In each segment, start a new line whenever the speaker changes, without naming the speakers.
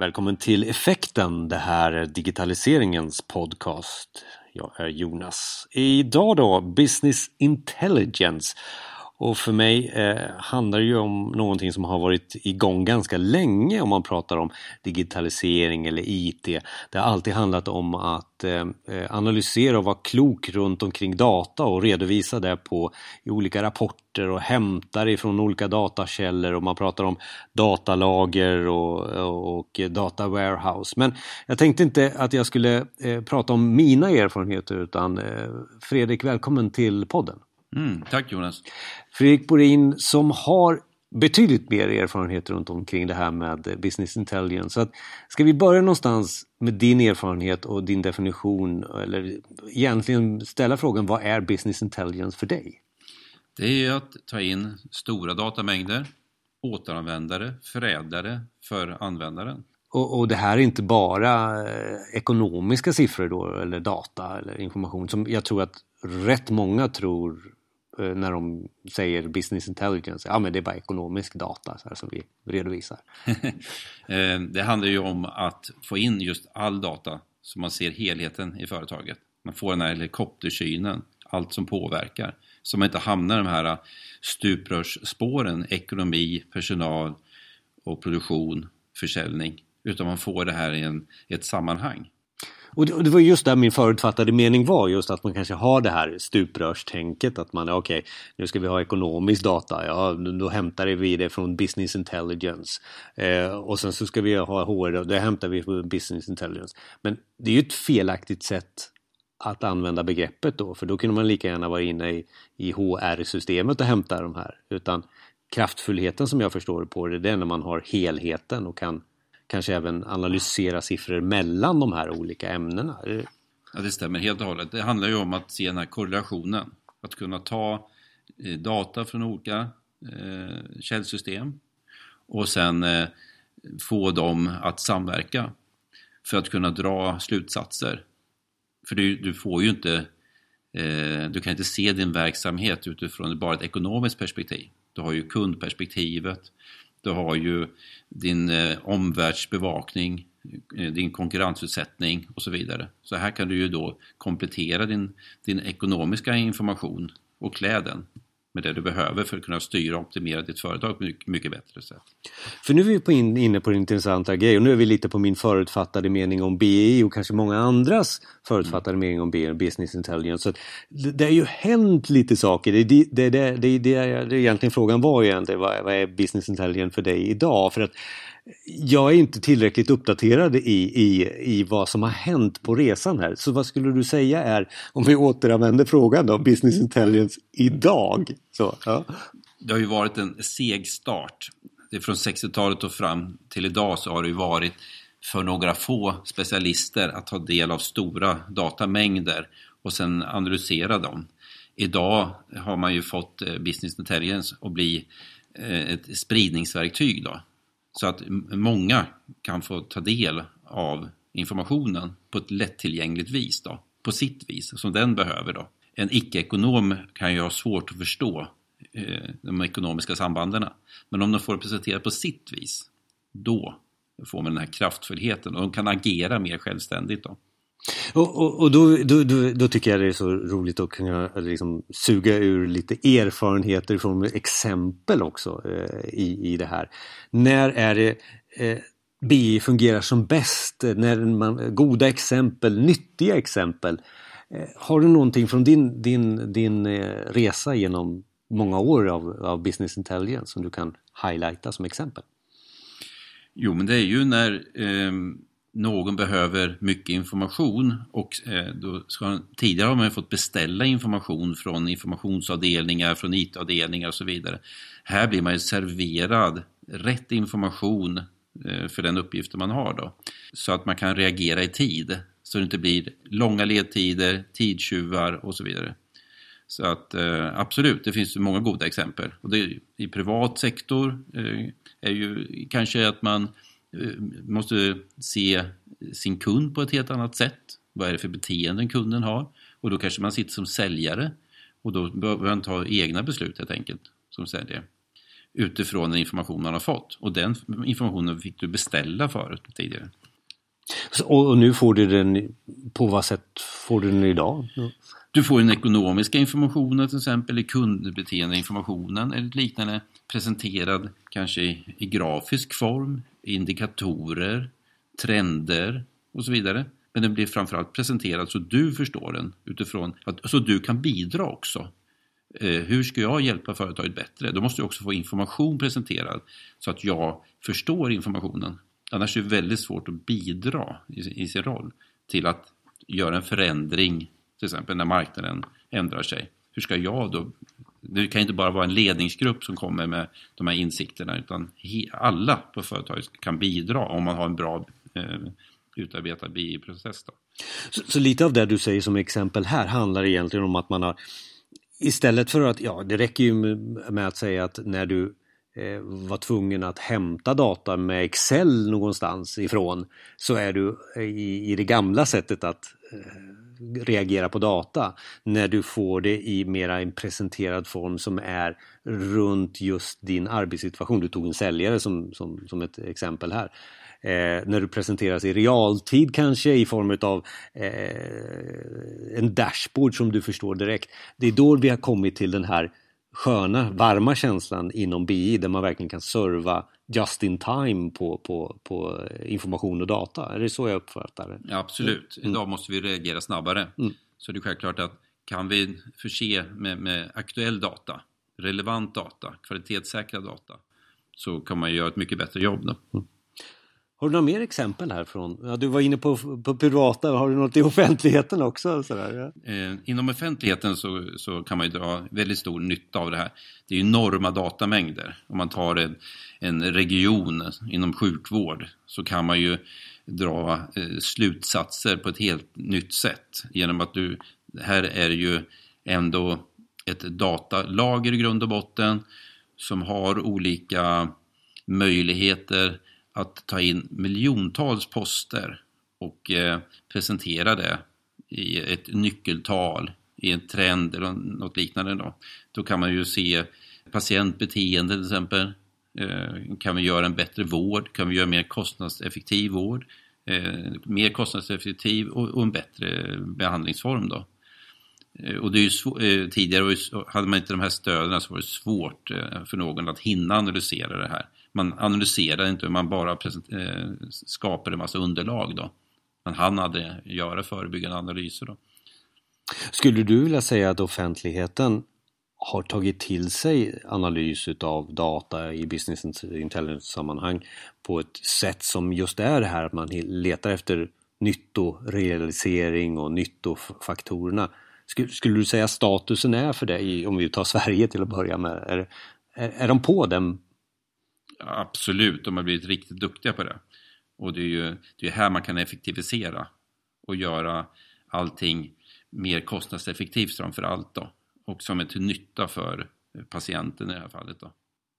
Välkommen till Effekten, det här är digitaliseringens podcast. Jag är Jonas. Idag då, Business Intelligence. Och för mig eh, handlar det ju om någonting som har varit igång ganska länge om man pratar om digitalisering eller IT. Det har alltid handlat om att eh, eh, analysera och vara klok runt omkring data och redovisa det på i olika rapporter och hämta det från olika datakällor och man pratar om datalager och, och data warehouse. Men jag tänkte inte att jag skulle eh, prata om mina erfarenheter utan eh, Fredrik, välkommen till podden.
Mm, tack Jonas.
Fredrik Borin som har betydligt mer erfarenhet runt omkring det här med business intelligence. Så att, ska vi börja någonstans med din erfarenhet och din definition eller egentligen ställa frågan vad är business intelligence för dig?
Det är att ta in stora datamängder, återanvändare, förädlare för användaren.
Och, och, det här är inte bara eh, ekonomiska siffror då eller data eller information som jag tror att rätt många tror Eh, när de säger business intelligence, ja men det är bara ekonomisk data så här, som vi redovisar.
Eh, det handlar ju om att få in just all data så man ser helheten i företaget. Man får den här helikoptersynen, allt som påverkar. Så man inte hamnar i de här stuprörsspåren, ekonomi, personal och produktion, försäljning. Utan man får det här i, en, i ett sammanhang.
Och det, och det, var just där min förutfattade mening var, just att man kanske har det här stuprörstänket att man, okej, okay, nu ska vi ha ekonomisk data, ja då hämtar vi det från business intelligence. Eh, och sen så ska vi ha HR, och det hämtar vi från business intelligence. Men det är ju ett felaktigt sätt att använda begreppet då, för då kunde man lika gärna vara inne i, i HR-systemet och hämta de här. Utan kraftfullheten som jag förstår det på det, det är när man har helheten och kan kanske även analysera siffror mellan de här olika ämnena.
Ja, det stämmer helt och hållet. Det handlar ju om att se den här korrelationen. Att kunna ta eh, data från olika eh, källsystem och sen eh, få dem att samverka för att kunna dra slutsatser. För du, du får ju inte, eh, du kan inte se din verksamhet utifrån bara ett ekonomiskt perspektiv. Du har ju kundperspektivet, du har ju din eh, omvärldsbevakning, eh, din konkurrensutsättning och så vidare. Så här kan du ju då komplettera din, din ekonomiska information och klä den med det du behöver för att kunna styra och optimera ditt företag på mycket, mycket bättre sätt.
För nu är vi på in, inne på en intressanta grej och nu är vi lite på min förutfattade mening om BI och kanske många andras förutfattade mm. mening om BI, Business Intelligence. Så det, det har ju hänt lite saker. Det, det, det, det, det, det, det egentligen frågan var egentligen vad, vad är Business Intelligence för dig idag? För att jag är inte tillräckligt uppdaterad i, i, i vad som har hänt på resan här. Så vad skulle du säga är, om vi återanvänder frågan då, Business Intelligence idag? Så, ja.
Det har ju varit en seg start. Det är från 60-talet och fram till idag så har det ju varit för några få specialister att ta del av stora datamängder och sen analysera dem. Idag har man ju fått eh, Business Intelligence att bli eh, ett spridningsverktyg då, så att många kan få ta del av informationen på ett lättillgängligt vis då, på sitt vis, som den behöver då. En icke-ekonom kan ju ha svårt att förstå eh, de ekonomiska sambanden. Men om de får det presenterat på sitt vis, då får man den här kraftfullheten och de kan agera mer självständigt då.
Och, och, och då, då, då, då, tycker jag det är så roligt att kunna liksom suga ur lite erfarenheter från exempel också eh, i, i det här. När är det eh, BI fungerar som bäst? När man, goda exempel, nyttiga exempel. Eh, har du någonting från din, din, din eh, resa genom många år av, av business intelligence som du kan highlighta som exempel?
Jo, men det är ju när ehm, någon behöver mycket information och eh, då ska, tidigare har man fått beställa information från informationsavdelningar, från IT-avdelningar och så vidare. Här blir man ju serverad rätt information eh, för den uppgiften man har då. Så att man kan reagera i tid. Så det inte blir långa ledtider, tidstjuvar och så vidare. Så att eh, absolut, det finns många goda exempel. Och det, I privat sektor är ju kanske att man måste se sin kund på ett helt annat sätt. Vad är det för beteenden kunden har? Och då kanske man sitter som säljare och då behöver man ta egna beslut helt enkelt som säljare. utifrån den information man har fått. Och den informationen fick du beställa förut tidigare.
Och nu får du den, på vad sätt får du den idag?
Du får den ekonomiska informationen till exempel i kundbeteendeinformationen eller liknande presenterad kanske i, i grafisk form, indikatorer, trender och så vidare. Men den blir framförallt presenterad så du förstår den utifrån att så du kan bidra också. Eh, hur ska jag hjälpa företaget bättre? Då måste jag också få information presenterad så att jag förstår informationen. Annars är det väldigt svårt att bidra i, i sin roll till att göra en förändring, till exempel när marknaden ändrar sig. Hur ska jag då det kan inte bara vara en ledningsgrupp som kommer med de här insikterna utan alla på företaget kan bidra om man har en bra eh, utarbetad BI-process.
Så, så, lite av det du säger som exempel här handlar egentligen om att man har Istället för att, ja det räcker ju med att säga att när du eh, var tvungen att hämta data med Excel någonstans ifrån så är du i, i det gamla sättet att eh, reagera på data när du får det i mera en presenterad form som är runt just din arbetssituation. Du tog en säljare som, som, som ett exempel här eh, när du presenteras i realtid kanske i form av eh, en dashboard som du förstår direkt. Det är då vi har kommit till den här sköna, varma känslan inom BI där man verkligen kan serva just in time på, på, på information och data. Är det så jag uppfattar det?
Ja, absolut. Mm. Idag måste vi reagera snabbare. Mm. Så det är självklart att kan vi förse med, med aktuell data, relevant data, kvalitetssäkrad data så kan man göra ett mycket bättre jobb. Då. Mm.
Har du några mer exempel härifrån? Ja, du var inne på, på privata, har du något i offentligheten också? Sådär,
ja? eh, inom offentligheten så, så kan man ju dra väldigt stor nytta av det här. Det är ju enorma datamängder. Om man tar en, en region inom sjukvård så kan man ju dra eh, slutsatser på ett helt nytt sätt genom att du, här är det ju ändå ett datalager i grund och botten som har olika möjligheter att ta in miljontals poster och eh, presentera det i ett nyckeltal, i en trend eller något liknande. Då, då kan man ju se patientbeteende till exempel. Eh, kan vi göra en bättre vård? Kan vi göra mer kostnadseffektiv vård? Eh, mer kostnadseffektiv och, och, en bättre behandlingsform då. Eh, och det är ju eh, tidigare hade man inte de här stöden så var det svårt eh, för någon att hinna analysera det här man analyserar inte, man bara eh, skapar en massa underlag då. Men han hade göra förebyggande analyser då.
Skulle du vilja säga att offentligheten har tagit till sig analys av data i business intelligence-sammanhang på ett sätt som just är det här att man letar efter nyttorealisering och nyttofaktorerna. Skulle, skulle du säga statusen är för dig, om vi tar Sverige till att börja med? Är, är, är de på den
Absolut, de har blivit riktigt duktiga på det. Och det är ju det är här man kan effektivisera och göra allting mer kostnadseffektivt framför allt då. Och som är till nytta för patienten i det här fallet då.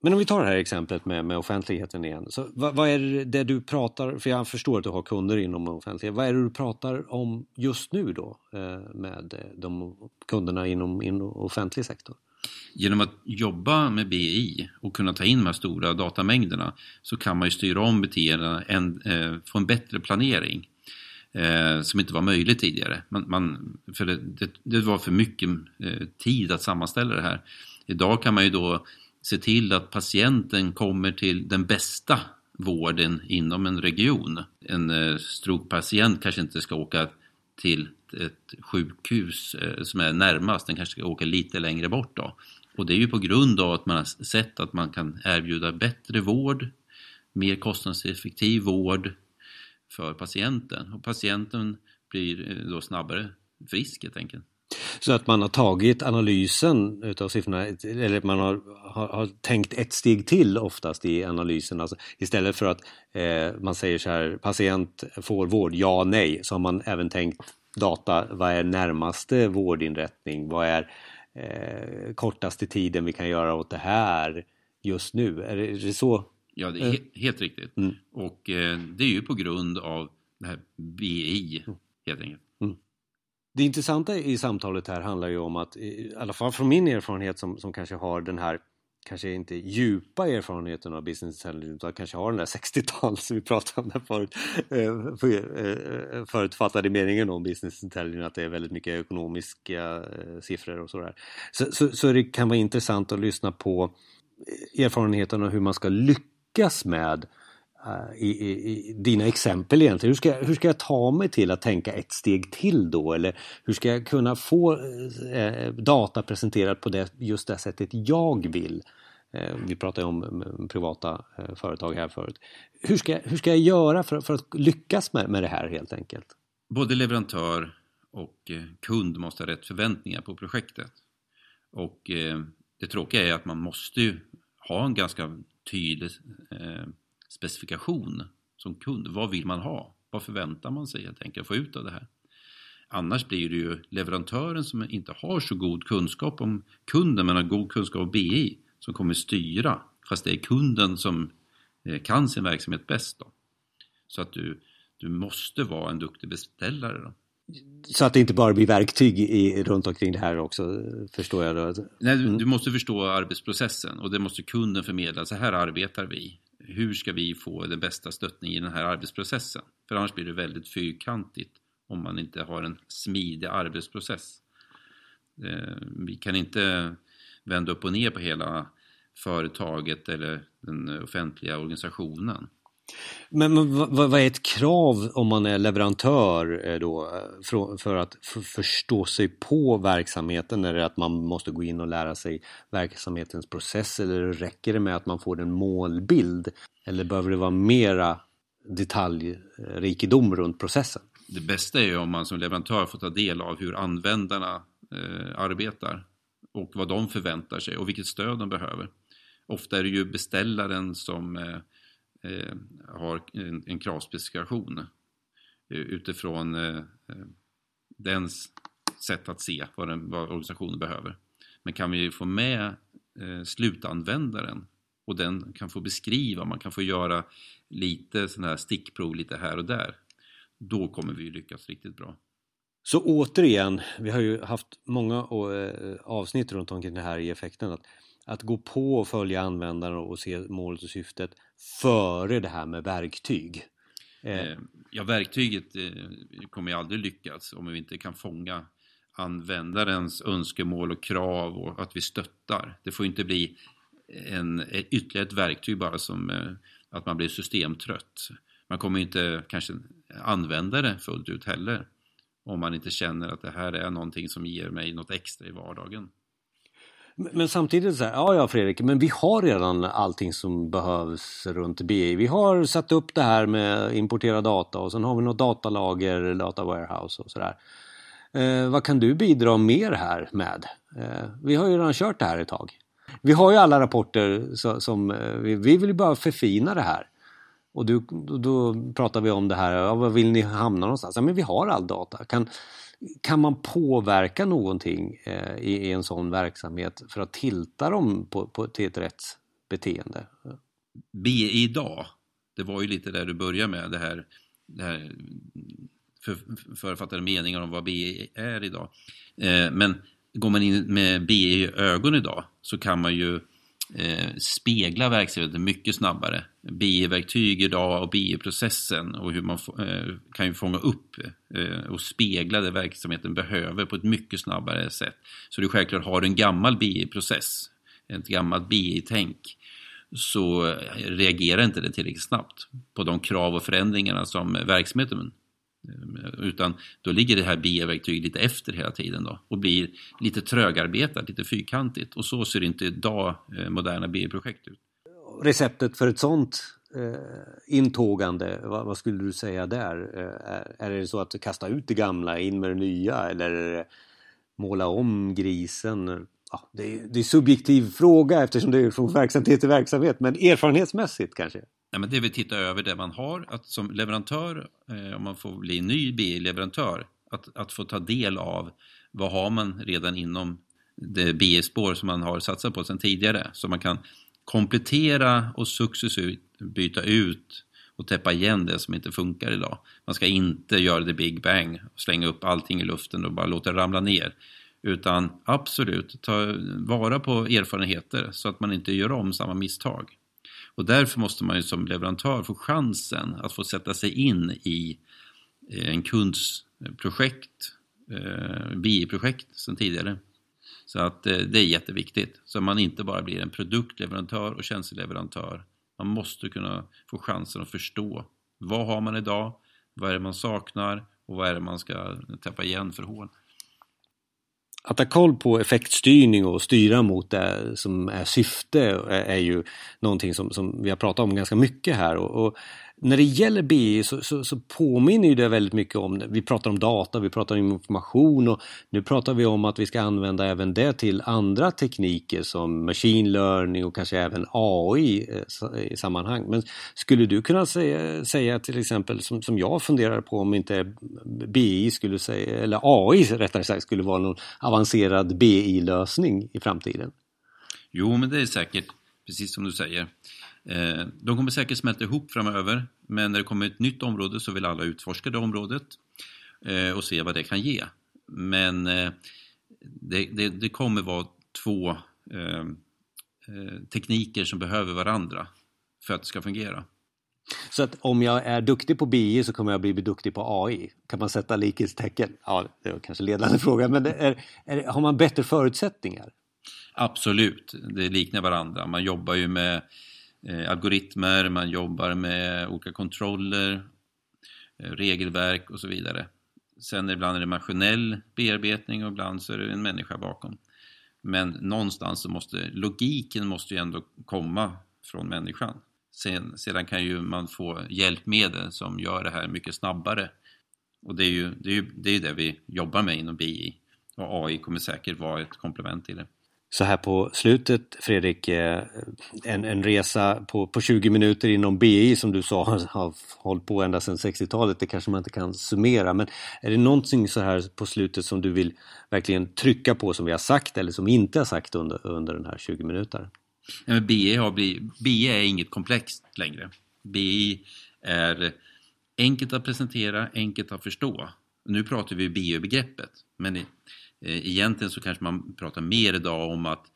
Men om vi tar det här exemplet med, med offentligheten igen. Så vad, vad, är det du pratar, för jag förstår att du har kunder inom offentlighet. Vad är det du pratar om just nu då eh, med de kunderna inom, inom offentlig sektor?
Genom att jobba med BI och kunna ta in de här stora datamängderna så kan man ju styra om beteendena, en, eh, få en bättre planering eh, som inte var möjligt tidigare. Man, man för det, det, det, var för mycket eh, tid att sammanställa det här. Idag kan man ju då se till att patienten kommer till den bästa vården inom en region. En eh, strokepatient kanske inte ska åka till ett sjukhus eh, som är närmast, den kanske ska åka lite längre bort då. Och det är ju på grund av att man har sett att man kan erbjuda bättre vård, mer kostnadseffektiv vård för patienten. Och patienten blir eh, då snabbare frisk helt enkelt.
Så att man har tagit analysen utav siffrorna, eller man har, har, har, tänkt ett steg till oftast i analysen. Alltså istället för att eh, man säger så här, patient får vård, ja, nej, så har man även tänkt data, vad är närmaste vårdinrättning? Vad är eh, kortaste tiden vi kan göra åt det här just nu? Är det, är det så?
Ja, det är he helt riktigt. Mm. Och eh, det är ju på grund av det här BI, helt enkelt. Mm.
Det intressanta i samtalet här handlar ju om att, i alla fall från min erfarenhet som, som kanske har den här kanske inte djupa erfarenheten av business intelligence utan kanske har den där 60-tal som vi pratade om där förut, eh, för, eh, förutfattade meningen om business intelligence att det är väldigt mycket ekonomiska eh, siffror och sådär. Så, så, så det kan vara intressant att lyssna på erfarenheten av hur man ska lyckas med i, i, i, dina exempel egentligen. Hur ska, hur ska jag ta mig till att tänka ett steg till då? Eller hur ska jag kunna få eh, data presenterat på det, just det sättet jag vill? Eh, vi pratade om eh, privata eh, företag här förut. Hur ska, hur ska jag göra för, för att lyckas med, med det här helt enkelt?
Både leverantör och kund måste ha rätt förväntningar på projektet. Och det tråkiga är att man måste ju ha en ganska tydlig specifikation som kund. Vad vill man ha? Vad förväntar man sig helt enkelt få ut av det här? Annars blir det ju leverantören som inte har så god kunskap om kunden men har god kunskap om BI som kommer styra fast det är kunden som eh, kan sin verksamhet bäst. Då. Så att du, du måste vara en duktig beställare. Då.
Så att det inte bara blir verktyg i, runt omkring det här också, förstår jag då?
Nej, du, mm. du måste förstå arbetsprocessen och det måste kunden förmedla. Så här arbetar vi hur ska vi få den bästa stöttningen i den här arbetsprocessen? För annars blir det väldigt fyrkantigt om man inte har en smidig arbetsprocess. Eh, vi kan inte vända upp och ner på hela företaget eller den offentliga organisationen.
Men vad är ett krav om man är leverantör eh, då eh, för att förstå sig på verksamheten? Är det att man måste gå in och lära sig verksamhetens process eller räcker det med att man får en målbild? Eller behöver det vara mera detaljrikedom runt processen?
Det bästa är ju om man som leverantör får ta del av hur användarna eh, arbetar och vad de förväntar sig och vilket stöd de behöver. Ofta är det ju beställaren som eh, eh, har en, en kravspecifikation eh, utifrån eh, dens sätt att se vad, den, vad organisationen behöver. Men kan vi få med eh, slutanvändaren och den kan få beskriva, man kan få göra lite sådana här stickprov lite här och där. Då kommer vi lyckas riktigt bra.
Så återigen, vi har ju haft många eh, avsnitt runt omkring det här i effekten. Att att gå på och följa användaren och se målet och syftet före det här med verktyg.
Eh. Eh, ja, verktyget kommer ju aldrig lyckas om vi inte kan fånga användarens önskemål och krav och att vi stöttar. Det får inte bli en, ytterligare ett verktyg bara som att man blir systemtrött. Man kommer inte kanske använda det fullt ut heller om man inte känner att det här är någonting som ger mig något extra i vardagen.
Men samtidigt så här, ja ja Fredrik, men vi har redan allting som behövs runt BI. Vi har satt upp det här med importera data och sen har vi något datalager, data warehouse och sådär. Eh, vad kan du bidra mer här med? Eh, vi har ju redan kört det här ett tag. Vi har ju alla rapporter så, som, eh, vi, vi vill ju bara förfina det här. Och du, då, då pratar vi om det här, ja, var vill ni hamna någonstans? Ja, men vi har all data. Kan, kan man påverka någonting eh, i, i, en sån verksamhet för att tilta dem på, på, till ett rätt beteende?
Be idag, det var ju lite där du började med det här, det här för, författade meningar om vad BE är idag. Eh, men går man in med BE i ögon idag så kan man ju eh, spegla verksamheten mycket snabbare. BI-verktyg idag och BI-processen och hur man eh, kan ju fånga upp eh, och spegla det verksamheten behöver på ett mycket snabbare sätt. Så du självklart har du en gammal BI-process, ett gammalt BI-tänk, så reagerar inte det tillräckligt snabbt på de krav och förändringarna som verksamheten utan då ligger det här BI-verktyget lite efter hela tiden då och blir lite trögarbetat, lite fyrkantigt. Och så ser inte idag eh, moderna BI-projekt ut.
Receptet för ett sånt eh, intågande, vad, vad, skulle du säga där? Eh, är det så att kasta ut det gamla, in med det nya eller eh, måla om grisen? Ja, det, är, det är subjektiv fråga eftersom det är från verksamhet till verksamhet, men erfarenhetsmässigt kanske?
Nej, men det vill titta över det man har, att som leverantör, eh, om man får bli ny BI-leverantör, att, att få ta del av vad har man redan inom det BI-spår som man har satsat på sedan tidigare. Så man kan komplettera och successivt byta ut och täppa igen det som inte funkar idag. Man ska inte göra det big bang, slänga upp allting i luften och bara låta det ramla ner. Utan absolut, ta vara på erfarenheter så att man inte gör om samma misstag. Och därför måste man ju som leverantör få chansen att få sätta sig in i eh, en kunds eh, projekt, eh, BI-projekt sedan tidigare. Så att eh, det är jätteviktigt, så att man inte bara blir en produktleverantör och tjänsteleverantör. Man måste kunna få chansen att förstå vad har man idag, vad är det man saknar och vad är det man ska täppa igen för hål.
Att ha koll på effektstyrning och styra mot det som är syfte är ju någonting som, som vi har pratat om ganska mycket här. Och, och när det gäller BI så, så, så, påminner det väldigt mycket om, vi pratar om data, vi pratar om information och nu pratar vi om att vi ska använda även det till andra tekniker som machine learning och kanske även AI eh, i sammanhang. Men skulle du kunna säga, säga till exempel som, som jag funderar på om inte BI skulle säga, eller AI rättare sagt skulle vara någon avancerad BI-lösning i framtiden?
Jo, men det är säkert, precis som du säger. Eh, de kommer säkert smälta ihop framöver, men när det kommer ett nytt område så vill alla utforska det området eh, och se vad det kan ge. Men eh, det, det, det kommer vara två tekniker som behöver varandra för att det ska fungera.
Så att om jag är duktig på BI så kommer jag bli duktig på AI? Kan man sätta likhetstecken? Ja, det var kanske ledande fråga, men är, är, har man bättre förutsättningar?
Absolut, det liknar varandra. Man jobbar ju med eh, algoritmer, man jobbar med olika kontroller, eh, regelverk och så vidare. Sen ibland är det maskinell bearbetning och ibland så är det en människa bakom. Men någonstans så måste logiken måste ju ändå komma från människan. Sen, sedan kan ju man få hjälpmedel som gör det här mycket snabbare. Och det är ju det, är ju, det, är det vi jobbar med inom BI. Och AI kommer säkert vara ett komplement till det
så här på slutet Fredrik, eh, en, en resa på, på 20 minuter inom BI som du sa har, har hållit på ända sedan 60-talet, det kanske man inte kan summera men är det någonting så här på slutet som du vill verkligen trycka på som vi har sagt eller som inte har sagt under, under den här 20 minuter?
Ja, men BI, har blivit, BI är inget komplext längre. BI är enkelt att presentera, enkelt att förstå. Nu pratar vi BI-begreppet men i, Eh, egentligen så kanske man pratar mer idag om att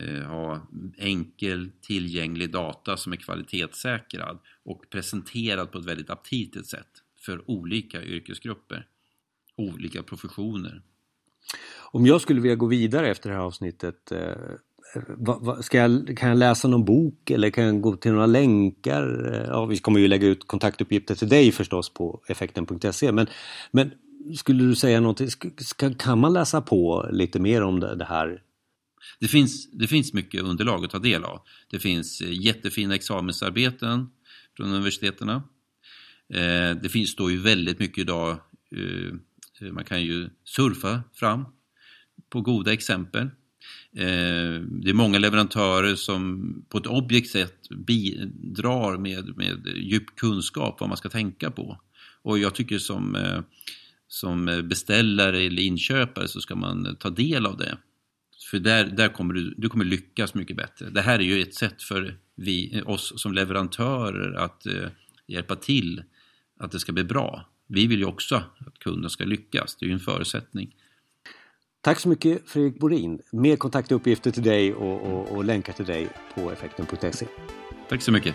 eh, ha enkel tillgänglig data som är kvalitetssäkrad och presenterad på ett väldigt aptitligt sätt för olika yrkesgrupper, olika professioner.
Om jag skulle vilja gå vidare efter det här avsnittet eh, Ska jag, kan jag läsa någon bok eller kan jag gå till några länkar? Ja, vi kommer ju lägga ut kontaktuppgifter till dig förstås på effekten.se men, men skulle du säga någonting, kan man läsa på lite mer om det här?
Det finns, det finns mycket underlag att ta del av. Det finns eh, jättefina examensarbeten från universiteten. Eh, det finns då ju väldigt mycket idag, eh, man kan ju surfa fram på goda exempel. Eh, det är många leverantörer som på ett objekt sätt bidrar med, med djup kunskap vad man ska tänka på. Och jag tycker som eh, som beställare eller inköpare så ska man ta del av det. För där, där kommer du, du kommer lyckas mycket bättre. Det här är ju ett sätt för vi, oss som leverantörer att eh, hjälpa till att det ska bli bra. Vi vill ju också att kunden ska lyckas, det är ju en förutsättning.
Tack så mycket Fredrik Borin. Mer kontaktuppgifter till dig och, och, och länkar till dig på effekten.se.
Tack så mycket.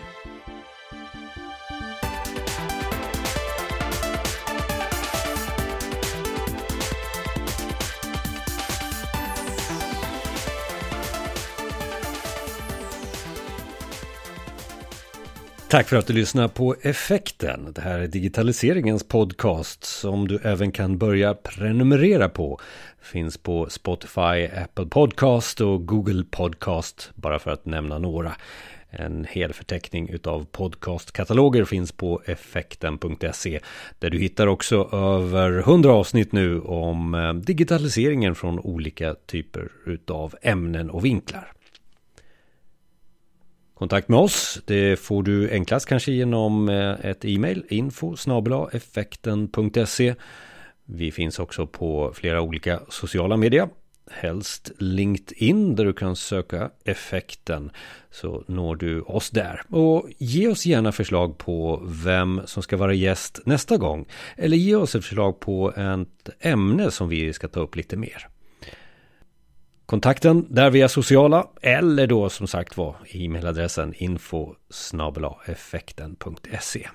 Tack för att du lyssnar på Effekten. Det här är digitaliseringens podcast som du även kan börja prenumerera på. Finns på Spotify, Apple Podcast och Google Podcast, bara för att nämna några. En hel förteckning utav podcastkataloger finns på effekten.se där du hittar också över 100 avsnitt nu om eh, digitaliseringen från olika typer utav ämnen och vinklar. Kontakt med oss, det får du enklast kanske genom eh, ett e-mail info effekten.se Vi finns också på flera olika sociala medier helst LinkedIn där du kan söka effekten så når du oss där. Och ge oss gärna förslag på vem som ska vara gäst nästa gång. Eller ge oss ett förslag på ett ämne som vi ska ta upp lite mer. Kontakten där via sociala eller då som sagt var e-mailadressen info effekten.se.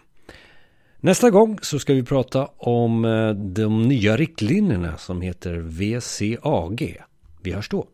Nästa gång så ska vi prata om eh, de nya riktlinjerna som heter VCAG. Vi hörs då.